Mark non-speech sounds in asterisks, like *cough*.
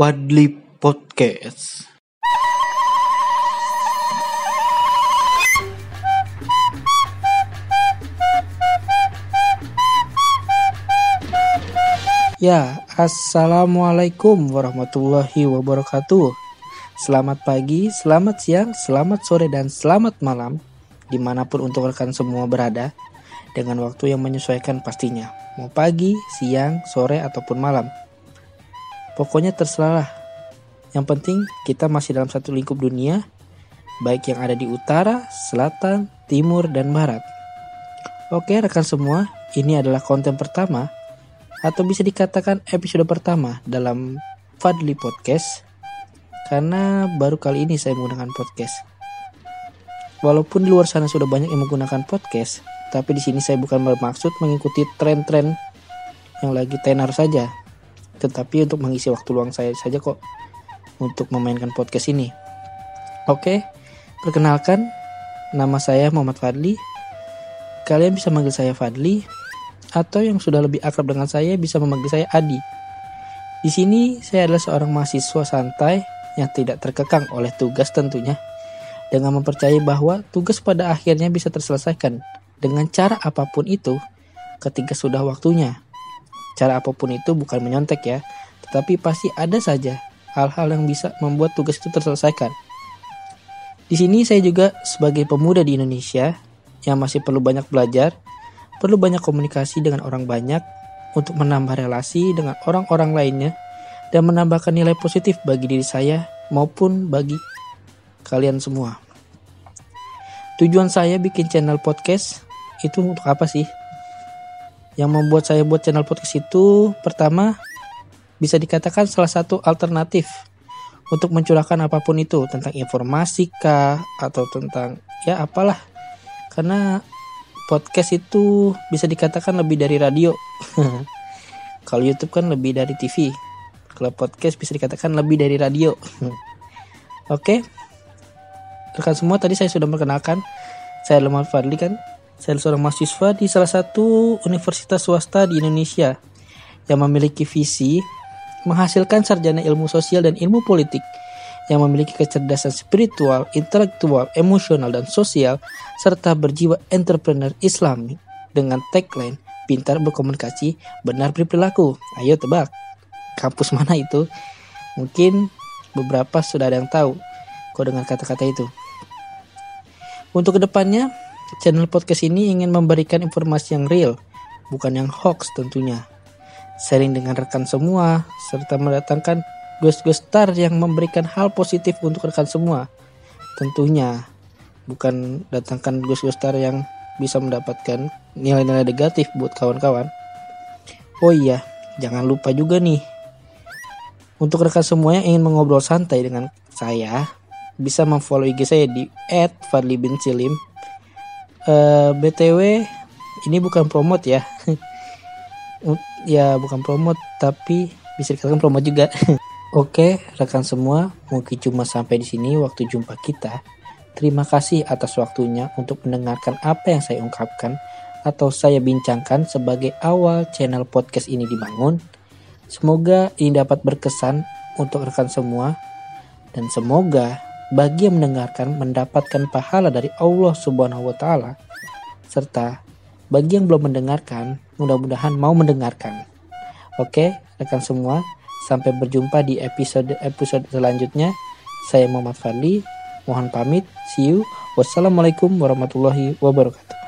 Fadli Podcast. Ya, Assalamualaikum warahmatullahi wabarakatuh. Selamat pagi, selamat siang, selamat sore, dan selamat malam di mana pun untuk rekan semua berada dengan waktu yang menyesuaikan pastinya. Mau pagi, siang, sore, ataupun malam. Pokoknya terserah. Yang penting kita masih dalam satu lingkup dunia, baik yang ada di utara, selatan, timur, dan barat. Oke rekan semua, ini adalah konten pertama atau bisa dikatakan episode pertama dalam Fadli Podcast karena baru kali ini saya menggunakan podcast. Walaupun di luar sana sudah banyak yang menggunakan podcast, tapi di sini saya bukan bermaksud mengikuti tren-tren yang lagi tenar saja, tetapi untuk mengisi waktu luang saya saja kok untuk memainkan podcast ini. Oke, perkenalkan nama saya Muhammad Fadli. Kalian bisa manggil saya Fadli atau yang sudah lebih akrab dengan saya bisa memanggil saya Adi. Di sini saya adalah seorang mahasiswa santai yang tidak terkekang oleh tugas tentunya dengan mempercayai bahwa tugas pada akhirnya bisa terselesaikan dengan cara apa pun itu ketika sudah waktunya. Cara apa pun itu bukan menyontek ya, tetapi pasti ada saja hal-hal yang bisa membuat tugas itu terselesaikan. Di sini saya juga sebagai pemuda di Indonesia yang masih perlu banyak belajar perlu banyak komunikasi dengan orang banyak untuk menambah relasi dengan orang-orang lainnya dan menambahkan nilai positif bagi diri saya maupun bagi kalian semua. Tujuan saya bikin channel podcast itu untuk apa sih? Yang membuat saya buat channel podcast itu pertama bisa dikatakan salah satu alternatif untuk mencurahkan apa pun itu tentang informasi kah atau tentang ya apalah karena podcast itu bisa dikatakan lebih dari radio. *laughs* Kalau YouTube kan lebih dari TV. Kalau podcast bisa dikatakan lebih dari radio. *laughs* Oke. Rekan semua tadi saya sudah memperkenalkan saya Lemah Fadli kan. Saya seorang mahasiswa di salah satu universitas swasta di Indonesia yang memiliki visi menghasilkan sarjana ilmu sosial dan ilmu politik yang memiliki kecerdasan spiritual, intelektual, emosional, dan sosial, serta berjiwa entrepreneur Islami dengan tagline pintar berkomunikasi, benar berperilaku. Ayo tebak, kampus *laughs* mana itu? Mungkin beberapa sudah ada yang tahu kok dengan kata-kata itu. Untuk ke depannya, channel podcast ini ingin memberikan informasi yang real, bukan yang hoax tentunya. Sharing dengan rekan semua, serta mendatangkan Gus-gus star yang memberikan hal positif untuk rekan semua. Tentunya bukan datangkan gus-gus star yang bisa mendapatkan nilai-nilai negatif buat kawan-kawan. Oh iya, jangan lupa juga nih. Untuk rekan semua yang ingin mengobrol santai dengan saya, bisa memfollow IG saya di @fadlibinsilim. Uh, eh, BTW, ini bukan promote ya. *laughs* ya bukan promote, tapi bisa dikatakan promote juga. *laughs* Oke, rekan semua, mungkin cuma sampai di sini waktu jumpa kita. Terima kasih atas waktunya untuk mendengarkan apa yang saya ungkapkan atau saya bincangkan sebagai awal channel podcast ini dibangun. Semoga ini dapat berkesan untuk rekan semua dan semoga bagi yang mendengarkan mendapatkan pahala dari Allah Subhanahu wa taala serta bagi yang belum mendengarkan mudah-mudahan mau mendengarkan. Oke, rekan semua, Sampai berjumpa di episode-episode selanjutnya. Saya Muhammad Fadli. Mohon pamit. See you. Wassalamualaikum warahmatullahi wabarakatuh.